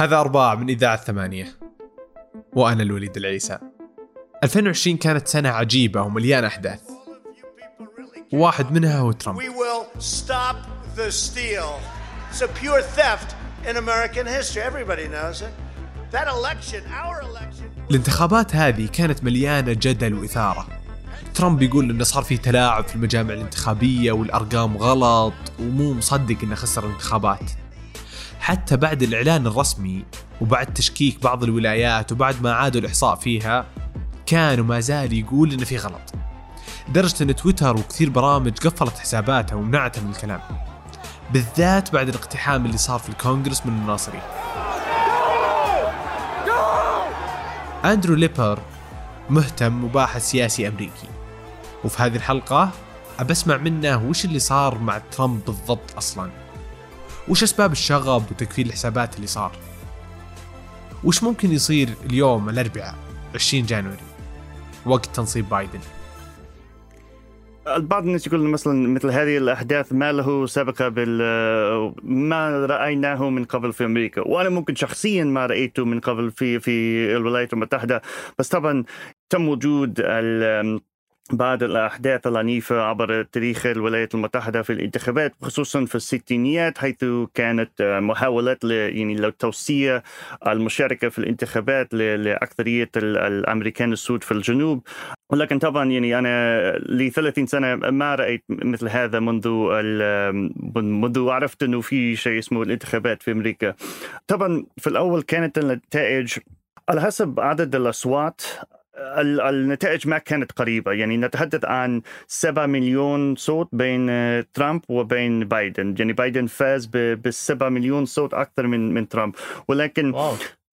هذا أرباع من إذاعة ثمانية. وأنا الوليد العيسى. 2020 كانت سنة عجيبة ومليانة أحداث. واحد منها هو ترامب. الانتخابات هذه كانت مليانة جدل وإثارة. ترامب يقول انه صار في تلاعب في المجامع الانتخابية والأرقام غلط ومو مصدق إنه خسر الانتخابات. حتى بعد الإعلان الرسمي وبعد تشكيك بعض الولايات وبعد ما عادوا الإحصاء فيها كان وما زال يقول انه في غلط. لدرجة إن تويتر وكثير برامج قفلت حساباتها ومنعتها من الكلام. بالذات بعد الاقتحام اللي صار في الكونغرس من الناصري أندرو ليبر مهتم وباحث سياسي أمريكي. وفي هذه الحلقة أبى أسمع منه وش اللي صار مع ترامب بالضبط أصلا. وش أسباب الشغب وتكفير الحسابات اللي صار؟ وش ممكن يصير اليوم الأربعاء 20 جانوري؟ وقت تنصيب بايدن. البعض الناس يقول مثلا مثل هذه الأحداث ما له سابقة بال ما رأيناه من قبل في أمريكا. وأنا ممكن شخصيا ما رأيته من قبل في في الولايات المتحدة. بس طبعا تم وجود ال بعض الأحداث العنيفة عبر تاريخ الولايات المتحدة في الانتخابات خصوصا في الستينيات حيث كانت محاولات يعني لتوسيع المشاركة في الانتخابات لأكثرية ال- الأمريكان السود في الجنوب. ولكن طبعا يعني أنا لي 30 سنة ما رأيت مثل هذا منذ منذ عرفت أنه في شيء اسمه الانتخابات في أمريكا. طبعا في الأول كانت النتائج على حسب عدد الأصوات ال- النتائج ما كانت قريبة. يعني نتحدث عن 7 مليون صوت بين آه، ترامب وبين بايدن. يعني بايدن فاز بالسبعة مليون صوت أكثر من من ترامب. ولكن واو.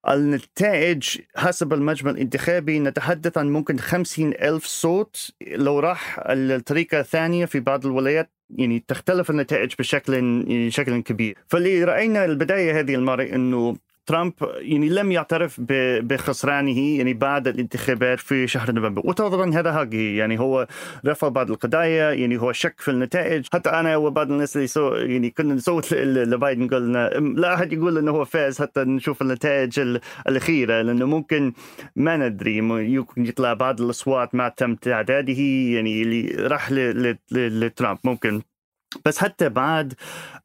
النتائج حسب المجمع الانتخابي نتحدث عن ممكن خمسين ألف صوت. لو راح الطريقة الثانية في بعض الولايات يعني تختلف النتائج بشكل يعني شكل كبير. فاللي رأينا البداية هذه المرة أنه ترامب يعني لم يعترف بخسرانه يعني بعد الانتخابات في شهر نوفمبر. وطبعا هذا حقه يعني هو رفع بعض القضايا يعني هو شك في النتائج. حتى أنا وبعض الناس اللي سو يعني كنا نصوت لبايدن قلنا لا أحد يقول إنه هو فاز حتى نشوف النتائج ال- الأخيرة لأنه ممكن ما ندري. يمكن يطلع بعض الأصوات ما تم تعداده يعني اللي راح لترامب. ممكن. بس حتى بعد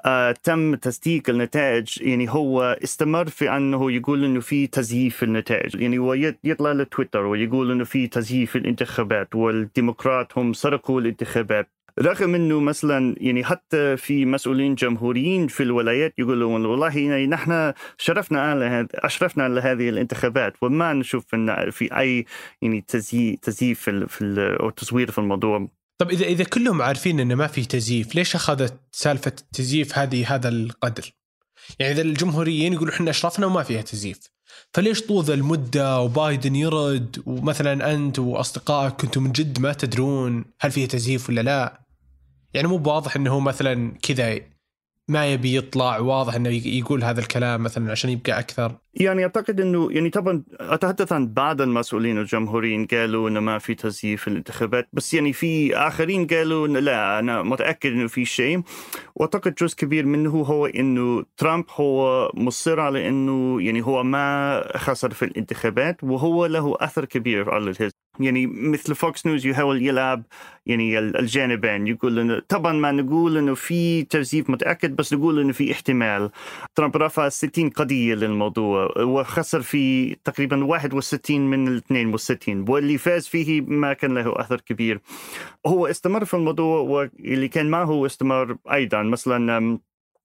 آه تم تصديق النتائج يعني هو استمر في أنه يقول إنه في تزييف النتائج يعني هو يط- يطلع لتويتر ويقول إنه في تزييف الانتخابات والديمقراط هم سرقوا الانتخابات. رغم إنه مثلا يعني حتى في مسؤولين جمهوريين في الولايات يقولون والله يعني نحن شرفنا على أشرفنا على هذه الانتخابات وما نشوف في أي يعني تزييف في أو تصوير في الموضوع. طب اذا إذا كلهم عارفين إنه ما في تزييف ليش أخذت سالفة التزييف هذه هذا القدر؟ يعني إذا الجمهوريين يقولوا إحنا أشرفنا وما فيها تزييف فليش طول المدة وبايدن يرد ومثلا أنت وأصدقائك كنتوا من جد ما تدرون هل فيها تزييف ولا لا؟ يعني مو بواضح إنه هو مثلا كذا ما يبي يطلع واضح إنه يقول هذا الكلام مثلا عشان يبقى أكثر. يعني أعتقد إنه يعني طبعا أتحدث عن بعض المسؤولين الجمهوريين قالوا إنه ما في تزييف في الانتخابات بس يعني في آخرين قالوا إنه لا أنا متأكد إنه في شيء. وأعتقد جزء كبير منه هو إنه ترامب هو مصر على إنه يعني هو ما خسر في الانتخابات وهو له أثر كبير على يعني مثل فوكس نيوز يحاول يلعب يعني ال- الجانبين يقول إنه طبعا ما نقول إنه في تزييف متأكد بس نقول إنه في احتمال. ترامب رفع 60 قضية للموضوع وخسر في تقريبا 61 من ال 62 واللي فاز فيه ما كان له أثر كبير. هو استمر في الموضوع واللي كان معه استمر أيضا مثلا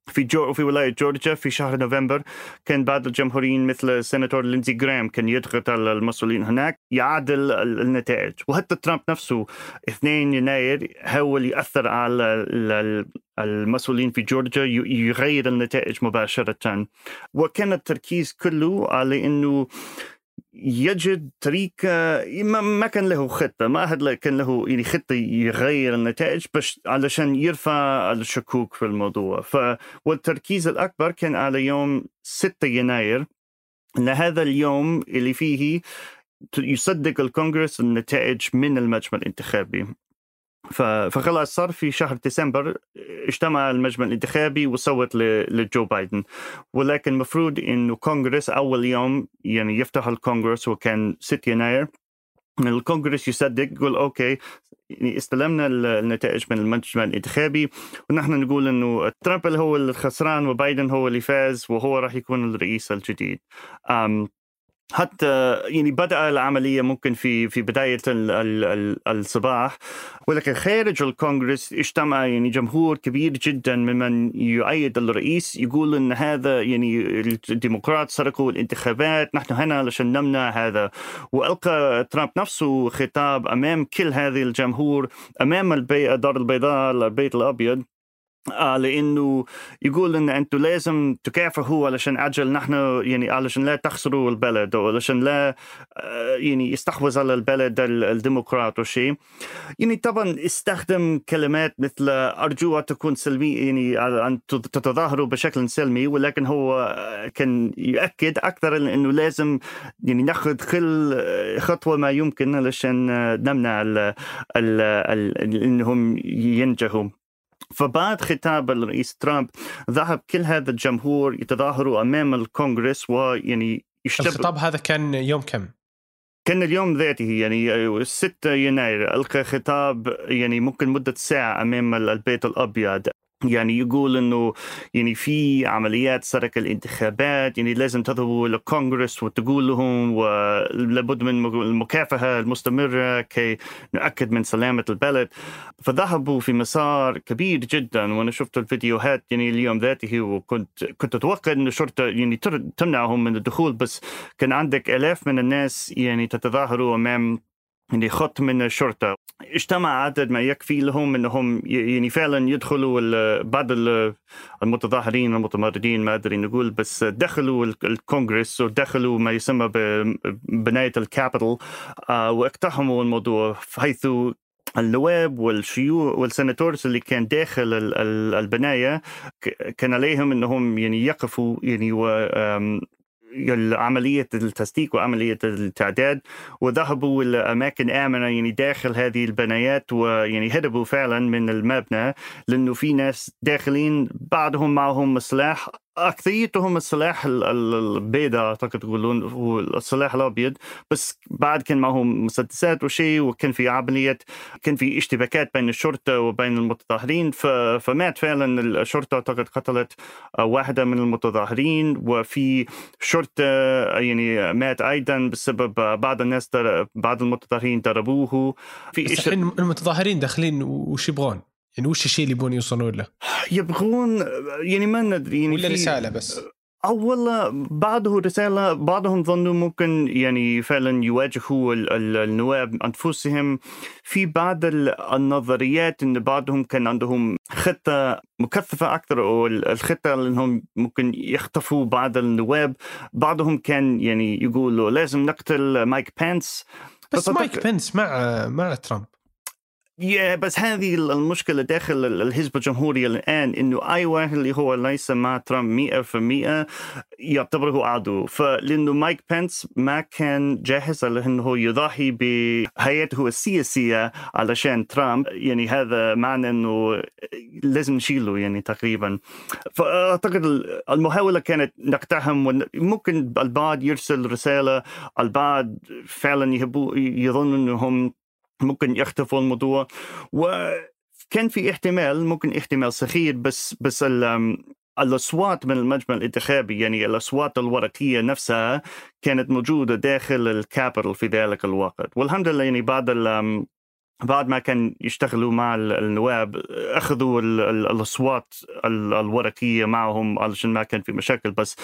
في جو في ولاية جورجيا في شهر نوفمبر كان بعض الجمهوريين مثل السيناتور لينزي جرام كان يضغط على المسؤولين هناك يعدل ال- النتائج. وحتى ترامب نفسه 2 يناير حاول يأثر على ال- ال- المسؤولين في جورجيا يغير النتائج مباشرة. وكان التركيز كله على إنه يجد طريقة ما, كان له خطة ما أحد كان له يعني خطة يغير النتائج بس علشان يرفع الشكوك في الموضوع. ف والتركيز الأكبر كان على يوم 6 يناير. لهذا اليوم اللي فيه يصدق الكونغرس النتائج من المجمع الانتخابي. فخلاص صار في شهر ديسمبر اجتمع المجمع الانتخابي وصوت لجو بايدن. ولكن المفروض إنه كونغرس أول يوم يعني يفتح الكونغرس وكان 6 يناير. الكونغرس يصدق يقول okay يعني استلمنا النتائج من المجمع الانتخابي. ونحن نقول إنه ترامب اللي هو الخسران وبايدن هو اللي فاز وهو راح يكون الرئيس الجديد. حتى يعني بدأ العملية ممكن في في بداية ال ال ال الصباح. ولكن خارج الكونغرس اجتمع يعني جمهور كبير جدا ممن يؤيد الرئيس يقول إن هذا يعني الديمقراط سرقوا الانتخابات نحن هنا علشان نمنع هذا. وألقى ترامب نفسه خطاب أمام كل هذه الجمهور أمام الدار البيضاء البيت الأبيض. آه لإنه يقول إن أنتم لازم تكافحوا علشان أجل نحن يعني علشان لا تخسروا البلد أو علشان لا آه يعني يستحوذ على البلد الديمقراط وشيء يعني طبعا استخدم كلمات مثل ارجو ان تكون سلمي يعني أن تتظاهروا بشكل سلمي ولكن هو كان يؤكد أكثر إنه لازم يعني ناخذ كل خطوة ما يمكن علشان نمنع ال ال ال إنهم ينجحوا. فبعد خطاب الرئيس ترامب ذهب كل هذا الجمهور يتظاهروا أمام الكونغرس ويعني يشتب الخطاب هذا كان يوم كم؟ كان اليوم ذاته يعني 6 يناير ألقى خطاب يعني ممكن مدة ساعة أمام البيت الأبيض يعني يقول إنه يعني في عمليات سرقه الانتخابات يعني لازم تذهبوا للكونغرس وتقول لهم ولابد من المكافحة المستمرة كي نؤكد من سلامة البلد. فذهبوا في مسار كبير جدا وأنا شفت الفيديوهات يعني اليوم ذاته وكنت كنت أتوقع ان الشرطه يعني تمنعهم من الدخول بس كان عندك آلاف من الناس يعني تتظاهروا أمام يعني خط من الشرطه اجتمع عدد ما يكفي لهم إنهم يعني فعلا يدخلوا بعض المتظاهرين المتمردين ما أدري نقول بس دخلوا الكونغرس ودخلوا ما يسمى ببنايه الكابيتال آه، واقتحموا الموضوع حيث النواب والشيوخ والسناتورز اللي كان داخل البناية كان عليهم إنهم يعني يقفوا يعني عملية التصديق وعملية التعداد وذهبوا لأماكن آمنة يعني داخل هذه البنايات ويعني هربوا فعلا من المبنى لأنه في ناس داخلين بعضهم معهم سلاح أكثريتهم السلاح البيضاء أعتقد تقولون هو السلاح الأبيض بس بعد كان معهم مسدسات وشيء وكان في عمليه كان في اشتباكات بين الشرطة وبين المتظاهرين فمات فعلا الشرطة أعتقد قتلت واحدة من المتظاهرين وفي شرطة يعني مات أيضا بسبب بعض الناس بعض المتظاهرين ضربوه في بس الحين المتظاهرين داخلين وش يبغون؟ يعني وش الشيء اللي يبون يوصلون له؟ يبغون يعني ما ندري يعني ولا رسالة بس. أو والله بعضه رسالة بعضهم ظنوا ممكن يعني فعلا يواجهوا النواب أنفسهم. في بعض النظريات أن بعضهم كان عندهم خطة مكثفة أكثر أو الخطة أنهم ممكن يخطفوا بعض النواب. بعضهم كان يعني يقولوا لازم نقتل مايك بنس بس مايك بنس مع مع ترامب. يا بس هذه المشكلة داخل الحزب الجمهوري الآن إنه أي واحد اللي هو ليس مع ترامب 100% يعتبره عدو. فلأنه مايك بنس ما كان جاهز على إنه يضحي بحياته السياسية علشان ترامب. يعني هذا معنى إنه لازم نشيله يعني تقريبا. فأعتقد المحاولة كانت نقتحم ممكن البعض يرسل رسالة البعض فعلا يظن إنهم ممكن يختفوا الموضوع. وكان في احتمال ممكن احتمال صغير بس بس الأصوات من المجمع الانتخابي يعني الأصوات الورقية نفسها كانت موجودة داخل الكابيتال في ذلك الوقت. والحمد لله يعني بعد بعد ما كان يشتغلوا مع النواب أخذوا الأصوات الورقية معهم علشان ما كان في مشاكل. بس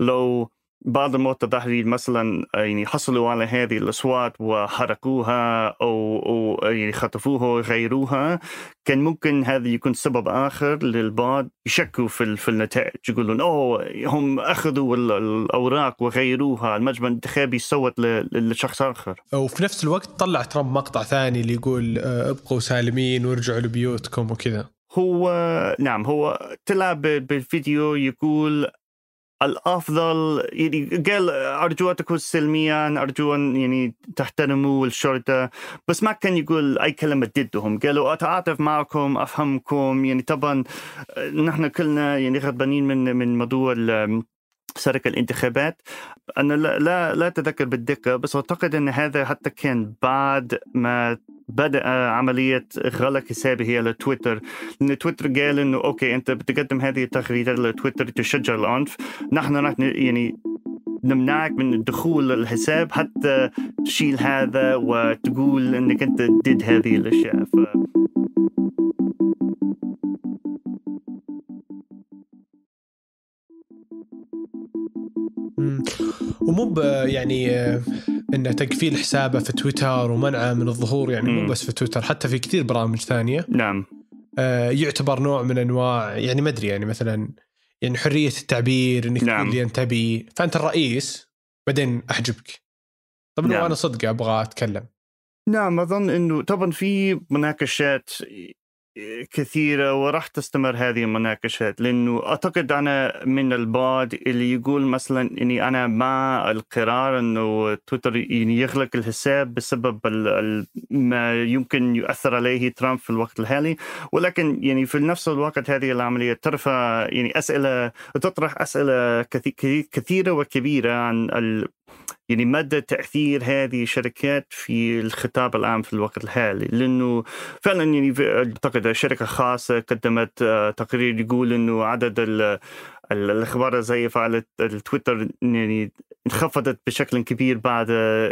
لو بعض المتظاهرين مثلا يعني حصلوا على هذه الأصوات وحرقوها أو أو يعني خطفوها وغيروها. كان ممكن هذا يكون سبب آخر للبعض يشكوا في في النتائج. يقولون أوه هم أخذوا الأوراق وغيروها. المجمع الانتخابي صوت لشخص آخر. وفي نفس الوقت طلع ترامب مقطع ثاني اللي يقول آه، ابقوا سالمين وارجعوا لبيوتكم. وكذا. هو نعم هو طلع بالفيديو يقول الأفضل يعني قال ارجو تكون سلميا ارجو ان يعني تحترموا الشرطة. بس ما كان يقول أي كلمة ضدهم. قالوا أتعاطف معكم أفهمكم. يعني طبعا نحن كلنا يعني غضبانين من من موضوع سرق الانتخابات. أنا لا لا, أتذكر بالدقة بس أعتقد إن هذا حتى كان بعد ما بدأ عملية غلق حسابه على تويتر. لأن تويتر قال إنه أوكي أنت بتقدم هذه التغريدات لتويتر تشجع العنف نحن راح يعني نمنعك من الدخول للحساب حتى تشيل هذا وتقول إنك أنت ضد هذه الأشياء. ف... ومو يعني آه، إنه تقفيل حسابه في تويتر ومنعه من الظهور يعني مو بس في تويتر حتى في كثير برامج ثانية. نعم. آه، يعتبر نوع من أنواع يعني ما أدري يعني مثلا يعني حرية التعبير إنك نعم. تقول اللي انت تبي. فأنت الرئيس بعدين أحجبك. طب نعم. لو أنا صدق أبغى أتكلم. نعم أظن إنه طبعا في مناقشات كثيرة وراح تستمر هذه المناقشات لأنه أعتقد أنا من البعض اللي يقول مثلا أني أنا مع القرار أنه تويتر يعني يغلق الحساب بسبب ما يمكن يؤثر عليه ترامب في الوقت الحالي. ولكن يعني في نفس الوقت هذه العملية ترفع يعني أسئلة تطرح أسئلة كثيرة وكبيرة عن يعني مدى تأثير هذه الشركات في الخطاب العام في الوقت الحالي لأنه فعلا يعني أعتقد شركة خاصة قدمت آه، تقرير يقول إنه عدد الأخبار الزيفة على التويتر يعني انخفضت بشكل كبير بعد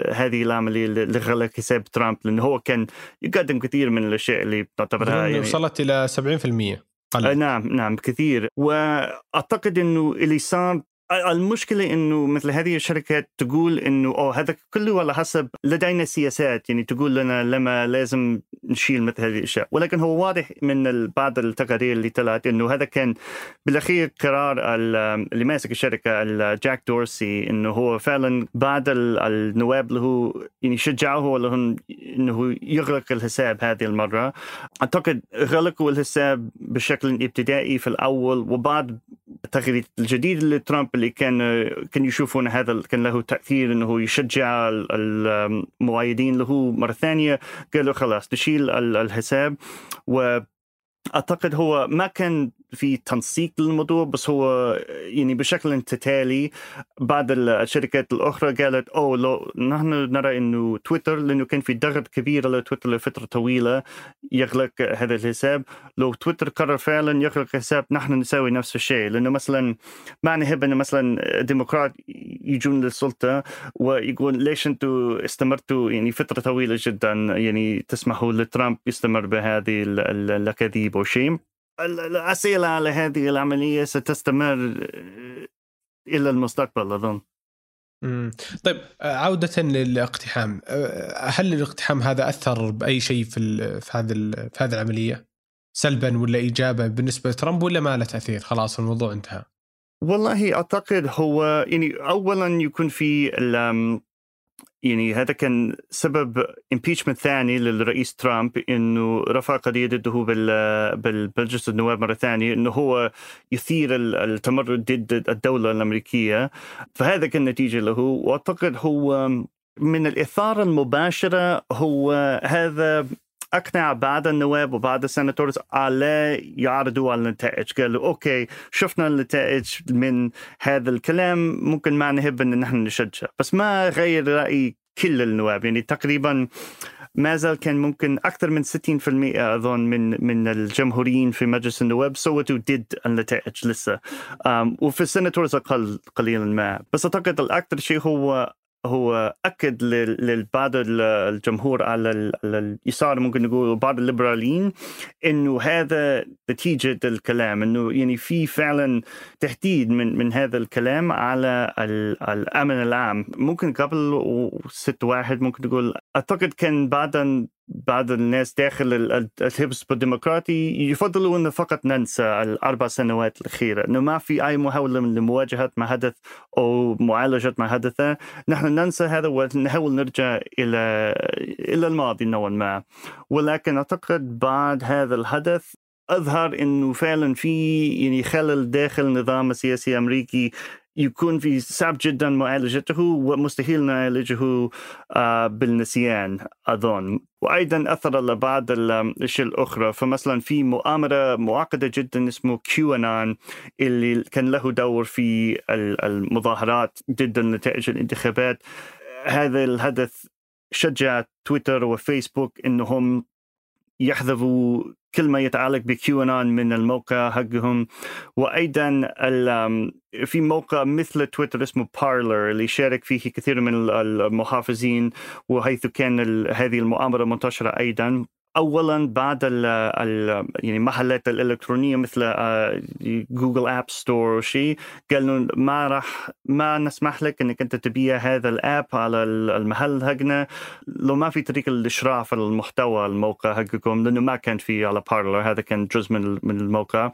هذه العملية لغلق حساب ترامب لأنه هو كان يقدم كثير من الأشياء اللي تعتبرها يعني وصلت إلى 70% قلت. آه، نعم نعم كثير وأعتقد إنه اللي صار المشكلة إنه مثل هذه الشركات تقول إنه أوه هذا كله على حسب لدينا سياسات يعني تقول لنا لما لازم نشيل مثل هذه الأشياء. ولكن هو واضح من بعض التقارير اللي طلعت إنه هذا كان بالأخير قرار اللي ماسك الشركة جاك دورسي إنه هو فعلا بعد النواب اللي هو يعني شجعوه لهم إنه يغلق الحساب هذه المرة. أعتقد غلقوا الحساب بشكل ابتدائي في الأول وبعد التغريدات الجديد لترامب اللي كان كان يشوفون هذا كان له تأثير إنه يشجع المؤيدين له مرة ثانية. قالوا خلاص نشيل الحساب. و اعتقد هو ما كان في تنسيق للموضوع بس هو يعني بشكل تتالي بعض الشركات الأخرى قالت اوه لو نحن نرى إنه تويتر لأنه كان في ضغط كبير على تويتر لفترة طويلة يغلق هذا الحساب. لو تويتر قرر فعلا يغلق الحساب نحن نسوي نفس الشيء. لأنه مثلا ما نحب ان مثلا ديمقراط يجون للسلطة ويقول ليش أنتم استمرتوا؟ يعني فترة طويلة جدا يعني تسمحوا لترامب يستمر بهذه الأكاذيب أو شيء. الأسئلة على هذه العملية ستستمر إلى المستقبل أظن. طيب عودة للاقتحام هل الاقتحام هذا أثر بأي شيء في في هذا في هذه العملية؟ سلبا ولا إيجابا بالنسبة لترامب ولا ما له تأثير؟ خلاص الموضوع انتهى. والله أعتقد هو يعني أولا يكون في يعني هذا كان سبب امبيتشمنت ثاني للرئيس ترامب إنه رفع قضية ضده بالمجلس النواب مرة ثانية إنه هو يثير التمرد ضد الدولة الأمريكية. فهذا كان نتيجة له وأعتقد هو من الإثارة المباشرة هو هذا أقنع بعض النواب وبعض ال senators على يعرضوا على النتائج. قالوا okay شفنا النتائج من هذا الكلام ممكن ما نحب إن نحن نشجع. بس ما غير رأي كل النواب. يعني تقريبا ما زال كان ممكن أكثر من 60% أظن من من الجمهوريين في مجلس النواب صوتوا ضد النتائج لسه. وفي السناتورز أقل قليلا ما. بس أعتقد الأكثر شيء هو هو أكد لبعض الجمهور على اليسار ممكن نقول بعض الليبراليين إنه هذا نتيجة الكلام إنه يعني في فعلا تهديد من من هذا الكلام على الأمن العام. ممكن قبل ست واحد ممكن تقول أعتقد كان بعد بعض الناس داخل الحزب الديمقراطي يفضلوا إنه فقط ننسى الأربع سنوات الأخيرة إنه ما في أي محاوله لمواجهة ما حدث أو معالجة ما حدث. نحن ننسى هذا ونحاول نرجع إلى إلى الماضي نوعا ما. ولكن أعتقد بعد هذا الحدث أظهر إنه فعلا في يعني خلل داخل النظام السياسي الأمريكي يكون في صعب جدا معالجته ومستحيل نعالجه آه، بالنسيان أظن. وأيضا أثر على بعض الأشياء الأخرى. فمثلا في مؤامرة معقدة جدا اسمه كيو انان اللي كان له دور في المظاهرات ضد نتائج الانتخابات. هذا الحدث شجع تويتر وفيسبوك إنهم يحذفوا كل ما يتعلق بكيو ان من الموقع حقهم. وأيضا في موقع مثل تويتر اسمه بارلر اللي شارك فيه كثير من المحافظين وحيث كان هذه المؤامرة منتشرة أيضا. اولا بعد ال يعني محلات الإلكترونية مثل جوجل app store وشيء قالوا ما راح ما نسمح لك إنك أنت تبيع هذا ال app على المحل حقنا لو ما في طريقة للاشراف على المحتوى الموقع حقكم لأنه ما كان في على بارلر هذا كان جزء من الموقع.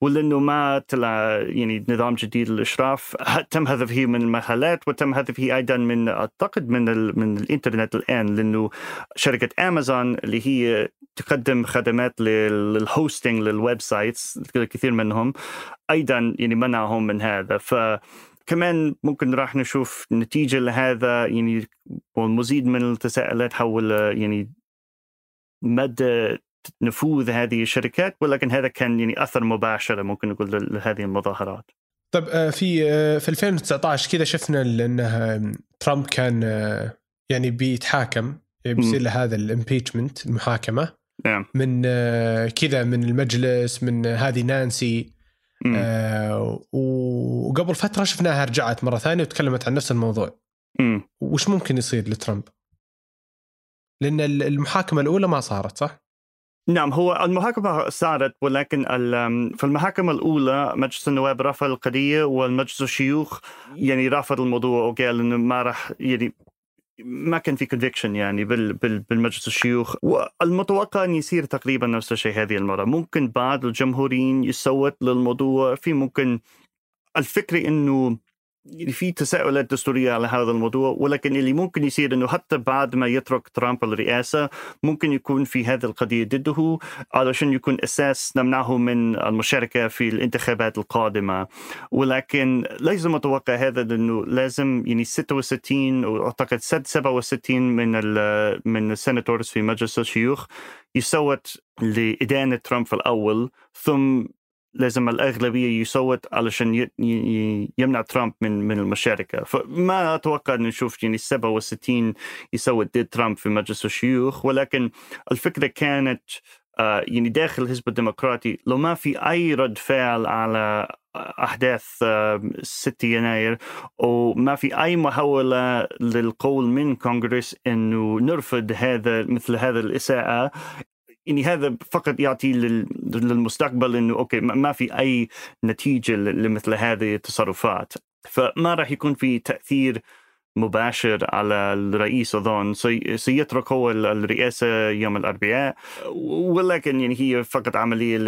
ولأنه ما طلع يعني نظام جديد للإشراف. تم حذفه من المحلات وتم حذفه أيضا من أعتقد من من الإنترنت الآن لأنه شركة امازون اللي هي تقدم خدمات لل hosting لل websites كثير منهم أيضا يعني منعهم من هذا. ف كمان ممكن راح نشوف نتيجة لهذا يعني والمزيد من التساؤلات حول يعني مدى نفوذ هذه الشركات ولكن هذا كان يعني أثر مباشر ممكن نقول لهذه المظاهرات. طيب آه، في آه، في 2019 كذا شفنا انه ترامب كان آه، يعني بيتحاكم بيصير له هذا الامبيتشمنت المحاكمة نعم من آه، كذا من المجلس من هذه نانسي آه وقبل فترة شفناها رجعت مرة ثانية وتكلمت عن نفس الموضوع مم. وش ممكن يصير لترامب؟ لأن المحاكمة الأولى ما صارت صح؟ نعم هو المحاكمة صارت ولكن في المحاكمة الأولى مجلس النواب رفض القضية والمجلس الشيوخ يعني رفض الموضوع وقال إنه ما راح يعني ما كان في كونفكشن يعني بال بال بالمجلس الشيوخ. والمتوقع ان يصير تقريبا نفس الشيء هذه المرة. ممكن بعض الجمهوريين يصوت للموضوع في ممكن الفكرة إنه في تساؤلات دستورية على هذا الموضوع ولكن اللي ممكن يصير أنه حتى بعد ما يترك ترامب الرئاسة ممكن يكون في هذه القضية ضده علشان يكون أساس نمنعه من المشاركة في الانتخابات القادمة. ولكن ليس متوقع هذا لأنه لازم يعني 66 وأعتقد 67 من من السيناتورز في مجلس الشيوخ يصوت لإدانة ترامب في الأول ثم لازم الأغلبية يصوت علشان يمنع ترامب من من المشاركة. فما أتوقع أن نشوف يعني 67 يصوت ضد ترامب في مجلس الشيوخ ولكن الفكرة كانت آه، يعني داخل الحزب الديمقراطي لو ما في أي رد فعل على أحداث 6 آه، يناير وما في أي محاولة للقول من كونغرس أنه نرفض هذا مثل هذا الإساءة يعني هذا فقط يعطي للمستقبل إنه أوكي ما في أي نتيجة لمثل هذه التصرفات. فما راح يكون في تأثير مباشر على الرئيس أظن. سيترك هو الرئاسة يوم الأربعاء. ولكن يعني هي فقط عملية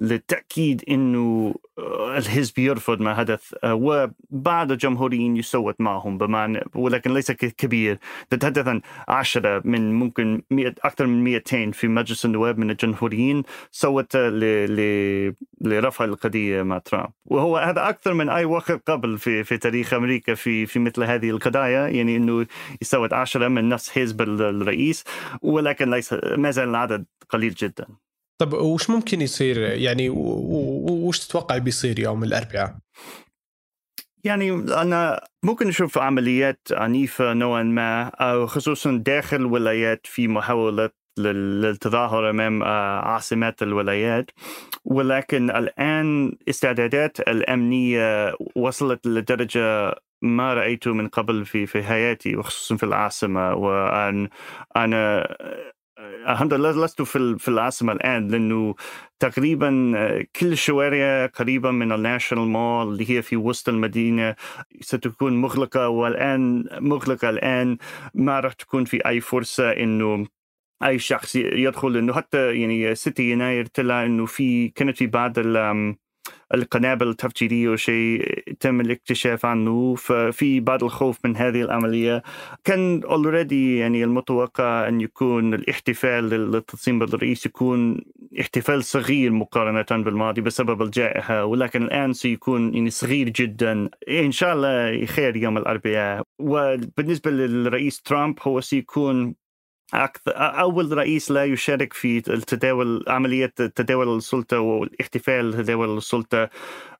للتأكيد إنه الحزب يرفض ما حدث. وبعض الجمهوريين يصوت معهم بمعنى ولكن ليس كبير. نتحدث عن عشرة من ممكن أكثر من 200 في مجلس النواب من الجمهوريين صوت لرفع القضية مع ترامب. وهو هذا أكثر من أي وقت قبل في في تاريخ أمريكا في في مثل هذه القضايا يعني إنه يصوت عشرة من نفس حزب الرئيس ولكن ليس ما زال العدد قليل جدا. طب وش ممكن يصير؟ يعني وش تتوقع بيصير يوم الأربعاء؟ يعني أنا ممكن نشوف عمليات عنيفة نوعا ما أو خصوصا داخل الولايات في محاولة للتظاهر أمام آه، عاصمات الولايات. ولكن الآن استعدادات الأمنية وصلت لدرجة ما رأيته من قبل في في حياتي وخصوصا في العاصمة وأن أنا الحمد لله لست في في العاصمة الآن لأنه تقريبا كل الشوارع قريبة من ال National Mall اللي هي في وسط المدينة ستكون مغلقة والآن مغلقة الآن. ما راح تكون في أي فرصة إنه أي شخص يدخل انه حتى يعني 6 يناير طلع إنه في كانت في بعض القنابل التفجيرية وشيء تم الاكتشاف عنه ففي بعض الخوف من هذه العملية. كان already يعني المتوقع أن يكون الاحتفال للتنصيب بالرئيس يكون احتفال صغير مقارنة بالماضي بسبب الجائحة ولكن الآن سيكون يعني صغير جدا. إن شاء الله خير يوم الأربعاء. وبالنسبة للرئيس ترامب هو سيكون أكثر أول رئيس لا يشارك في التداول عملية تداول السلطة والاحتفال تداول السلطة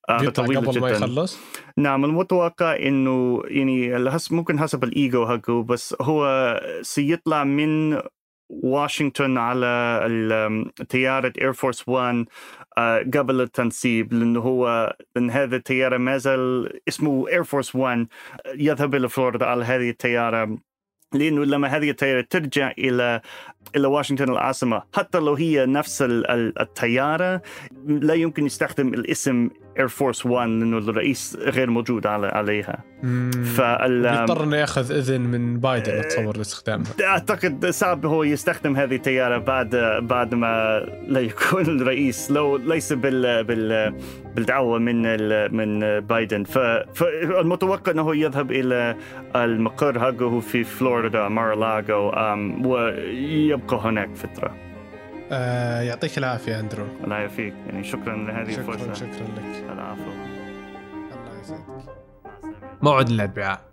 آه، طويل قبل جدا. ما يخلص؟ نعم المتوقع إنه يعني ممكن حسب الإيجو حقه بس هو سيطلع من واشنطن على طيارة Air Force 1 قبل التنصيب لأنه هو لأن هذه الطيارة ما زال اسمه Air Force 1 يذهب إلى فلوريدا على هذه الطيارة لأنه لما هذه الطياره ترجع إلى إلى واشنطن العاصمة. حتى لو هي نفس الطياره لا يمكن يستخدم الاسم Air Force 1 لأنه الرئيس غير موجود على عليها. فال يضطر إنه يأخذ إذن من بايدن اتصور لاستخدامها أعتقد صعب هو يستخدم هذه الطياره بعد بعد ما لا يكون الرئيس لو ليس بال بال بالدعوة من من بايدن. فالمتوقع إنه يذهب إلى المقر حقه في فلوريدا مارلاغو ويبقى هناك فترة. آه يعطيك العافية أندرو. الله يعافيك. يعني شكرا لهذه شكرا الفرصة. شكرا لك. العفو. الله يسعدك. موعد الاربعاء